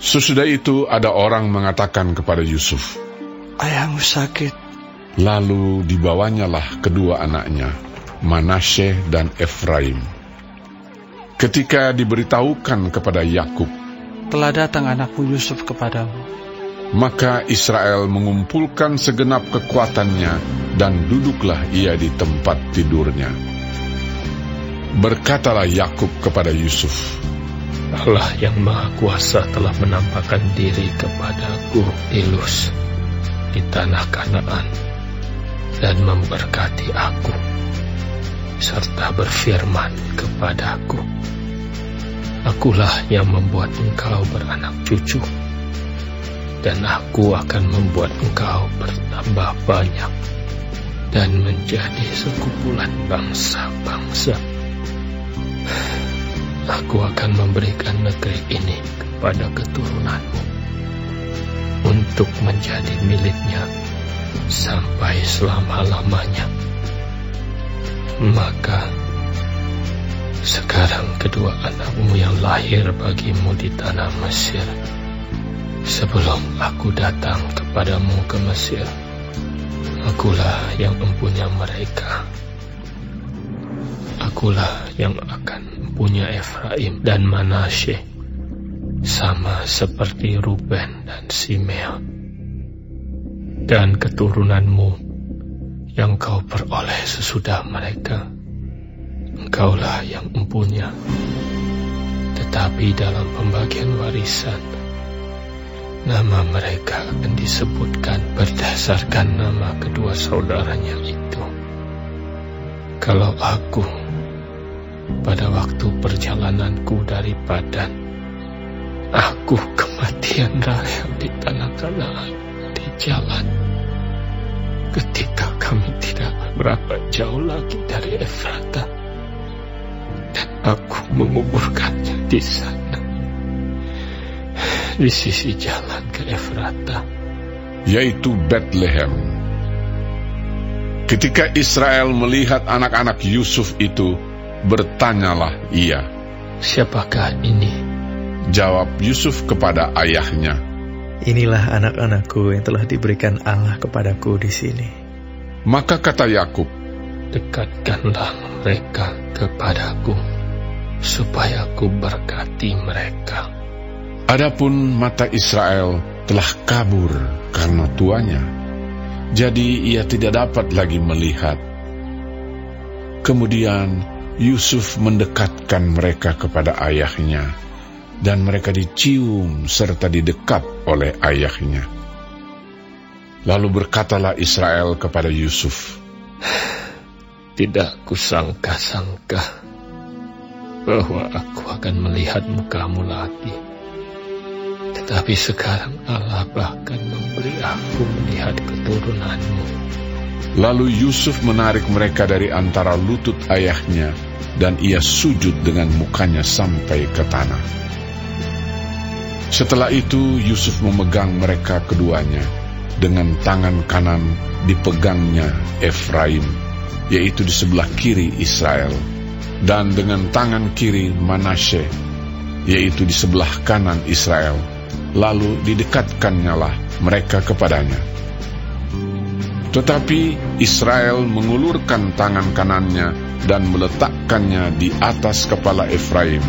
Sesudah itu ada orang mengatakan kepada Yusuf, Ayahmu sakit. Lalu dibawanyalah kedua anaknya, Manasye dan Efraim. Ketika diberitahukan kepada Yakub, Telah datang anakmu Yusuf kepadamu. maka Israel mengumpulkan segenap kekuatannya dan duduklah ia di tempat tidurnya. Berkatalah Yakub kepada Yusuf, Allah yang Maha Kuasa telah menampakkan diri kepadaku di Luz, di tanah Kanaan, dan memberkati aku, serta berfirman kepadaku, Akulah yang membuat engkau beranak cucu, dan aku akan membuat engkau bertambah banyak, dan menjadi sekumpulan bangsa-bangsa. Aku akan memberikan negeri ini kepada keturunanmu untuk menjadi miliknya sampai selama-lamanya. Maka sekarang kedua anakmu yang lahir bagimu di tanah Mesir sebelum aku datang kepadamu ke Mesir akulah yang mempunyai mereka akulah yang akan mempunyai Efraim dan Manasye sama seperti Ruben dan Simeon dan keturunanmu yang kau peroleh sesudah mereka engkaulah yang mempunyai tetapi dalam pembagian warisan nama mereka akan disebutkan berdasarkan nama kedua saudaranya itu. Kalau aku pada waktu perjalananku dari Padan aku kematian Rahel di tanah Kanaan di jalan. Ketika kami tidak berapa jauh lagi dari Efrata dan aku menguburkannya di sana. Di sisi jalan ke Efrata yaitu Bethlehem. Ketika Israel melihat anak-anak Yusuf itu, bertanyalah ia. siapakah ini Jawab Yusuf kepada ayahnya, Inilah anak-anakku yang telah diberikan Allah kepadaku di sini. Maka kata Yakub, dekatkanlah mereka kepadaku supaya aku berkati mereka Adapun mata Israel telah kabur karena tuanya, jadi ia tidak dapat lagi melihat. Kemudian Yusuf mendekatkan mereka kepada ayahnya, dan mereka dicium serta didekap oleh ayahnya. Lalu berkatalah Israel kepada Yusuf, tidak kusangka-sangka bahwa aku akan melihat mukamu lagi. Tetapi sekarang Allah bahkan memberi aku melihat keturunanmu. Lalu Yusuf menarik mereka dari antara lutut ayahnya, dan ia sujud dengan mukanya sampai ke tanah. Setelah itu Yusuf memegang mereka keduanya, dengan tangan kanan dipegangnya Efraim, yaitu di sebelah kiri Israel, dan dengan tangan kiri Manasye, yaitu di sebelah kanan Israel, lalu didekatkannyalah mereka kepadanya. Tetapi Israel mengulurkan tangan kanannya dan meletakkannya di atas kepala Efraim,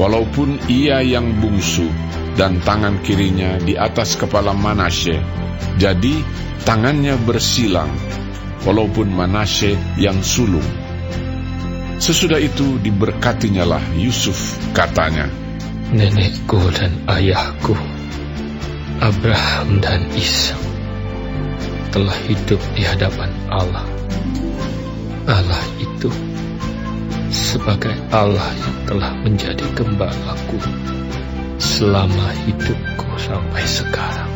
walaupun ia yang bungsu dan tangan kirinya di atas kepala Manasye, jadi tangannya bersilang, walaupun Manasye yang sulung. Sesudah itu diberkatinyalah Yusuf, katanya, Nenekku dan ayahku, Abraham dan Ishak telah hidup di hadapan Allah. Allah itu sebagai Allah yang telah menjadi gembalaku selama hidupku sampai sekarang.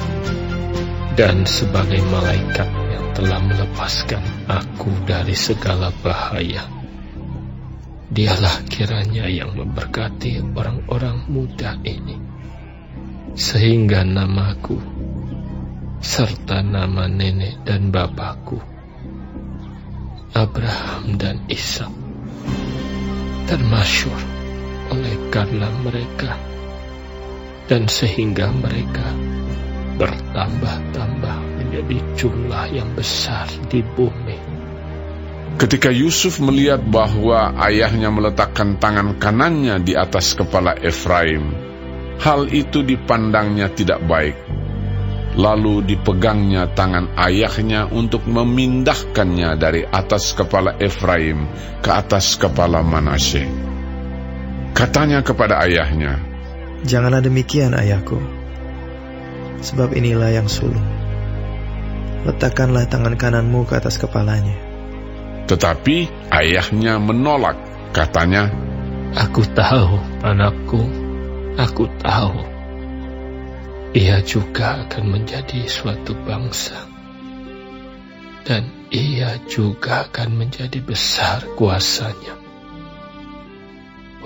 Dan sebagai malaikat yang telah melepaskan aku dari segala bahaya. Dialah kiranya yang memberkati orang-orang muda ini. Sehingga namaku serta nama nenek dan bapakku Abraham dan Ishak termasyur oleh karena mereka dan sehingga mereka bertambah-tambah menjadi jumlah yang besar di bumi. Ketika Yusuf melihat bahwa ayahnya meletakkan tangan kanannya di atas kepala Efraim, hal itu dipandangnya tidak baik. Lalu dipegangnya tangan ayahnya untuk memindahkannya dari atas kepala Efraim ke atas kepala Manasye. Katanya kepada ayahnya, Janganlah demikian ayahku, sebab inilah yang sulung. Letakkanlah tangan kananmu ke atas kepalanya. Tetapi ayahnya menolak, katanya, Aku tahu, anakku, aku tahu ia juga akan menjadi suatu bangsa. Dan ia juga akan menjadi besar kuasanya.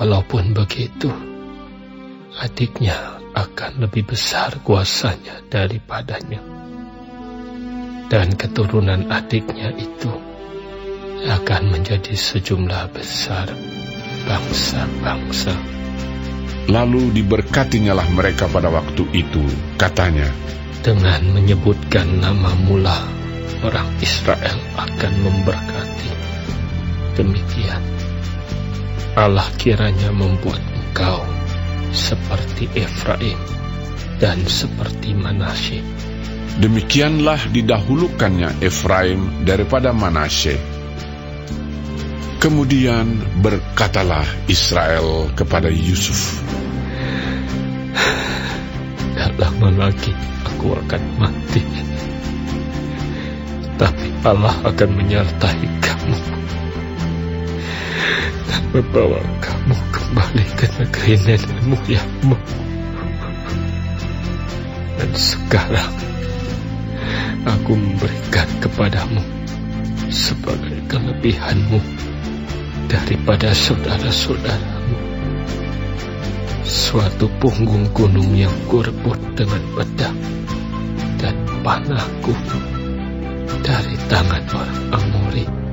Walaupun begitu, adiknya akan lebih besar kuasanya daripadanya. Dan keturunan adiknya itu akan menjadi sejumlah besar bangsa-bangsa. Lalu diberkatinyalah mereka pada waktu itu, katanya, Dengan menyebutkan nama mula, orang Israel akan memberkati. Demikian, Allah kiranya membuat engkau seperti Efraim dan seperti Manasye. Demikianlah didahulukannya Efraim daripada Manasye. Kemudian berkatalah Israel kepada Yusuf, Tak lama lagi aku akan mati. Tapi Allah akan menyertai kamu dan membawa kamu kembali ke negeri nenek moyangmu. Dan sekarang aku memberikan kepadamu sebagai kelebihanmu daripada saudara-saudaramu. Suatu punggung gunung yang kurebut dengan pedang dan panahku dari tangan orang Amori